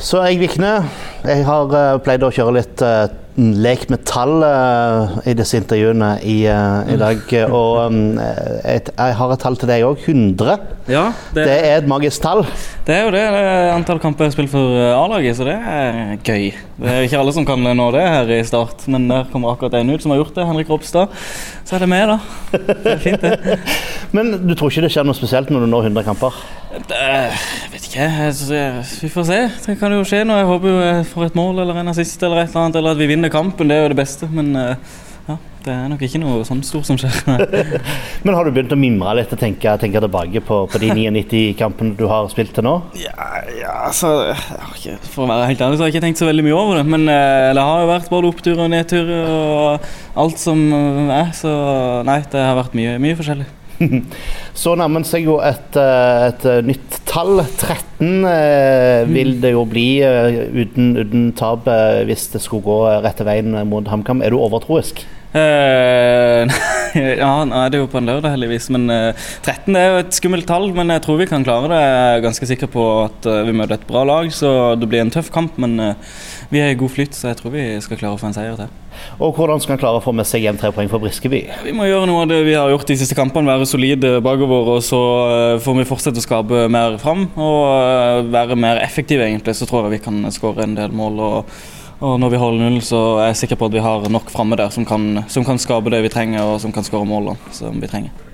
Så jeg Vikne, jeg har uh, pleid å kjøre litt uh, lek med tall uh, i disse intervjuene i, i dag. Og um, et, jeg har et tall til deg òg. 100. Ja, det, det, er et magisk tall. Det er jo det. det er antall kamper jeg har spilt for A-laget, så det er gøy. Det er ikke alle som kan nå det her i start, men der kommer akkurat en ut som har gjort det. Henrik Ropstad. Så er det med, da. Det er fint, det. Men du tror ikke det skjer noe spesielt når du når 100 kamper? Jeg vet ikke. Vi får se. Det kan jo skje noe. Jeg håper jo jeg får et mål eller en assist eller et eller annet, eller at vi vinner kampen. Det er jo det beste. Men eh, ja, det er nok ikke noe sånn stort som skjer. Men har du begynt å mimre litt og tenke, tenke tilbake på, på, de 99 kampene du har spilt til nå? Ja, ja altså For å være helt ærlig så har jeg ikke tenkt så veldig mye over det. Men eh, det har jo vært både oppturer og nedturer og alt som er. Så nei, det har vært mye, mye forskjellig. Så nærmer seg jo et, eh, et, eh, nytt tall. 13 eh, vil det jo bli uten, uten tap hvis det skulle gå rette veien mot HamKam. Er du overtroisk? Uh, ja, nå er det jo på en lørdag, heldigvis. Men uh, 13 er jo et skummelt tall. Men jeg tror vi kan klare det. Jeg er ganske sikker på at uh, vi møter et bra lag, så det blir en tøff kamp. Men vi er i god flyt, så jeg tror vi skal klare å få en seier til. Og Hvordan skal han klare å få med seg hjem tre poeng for Briskeby? Vi må gjøre noe av det vi har gjort de siste kampene. Være solide bakover. Og så får vi fortsette å skape mer fram og være mer effektive, egentlig. Så tror jeg vi kan skåre en del mål. og og når vi holder null, så er jeg sikker på at vi har nok framme der som kan, som kan skape det vi trenger, og som kan skåre målene som vi trenger.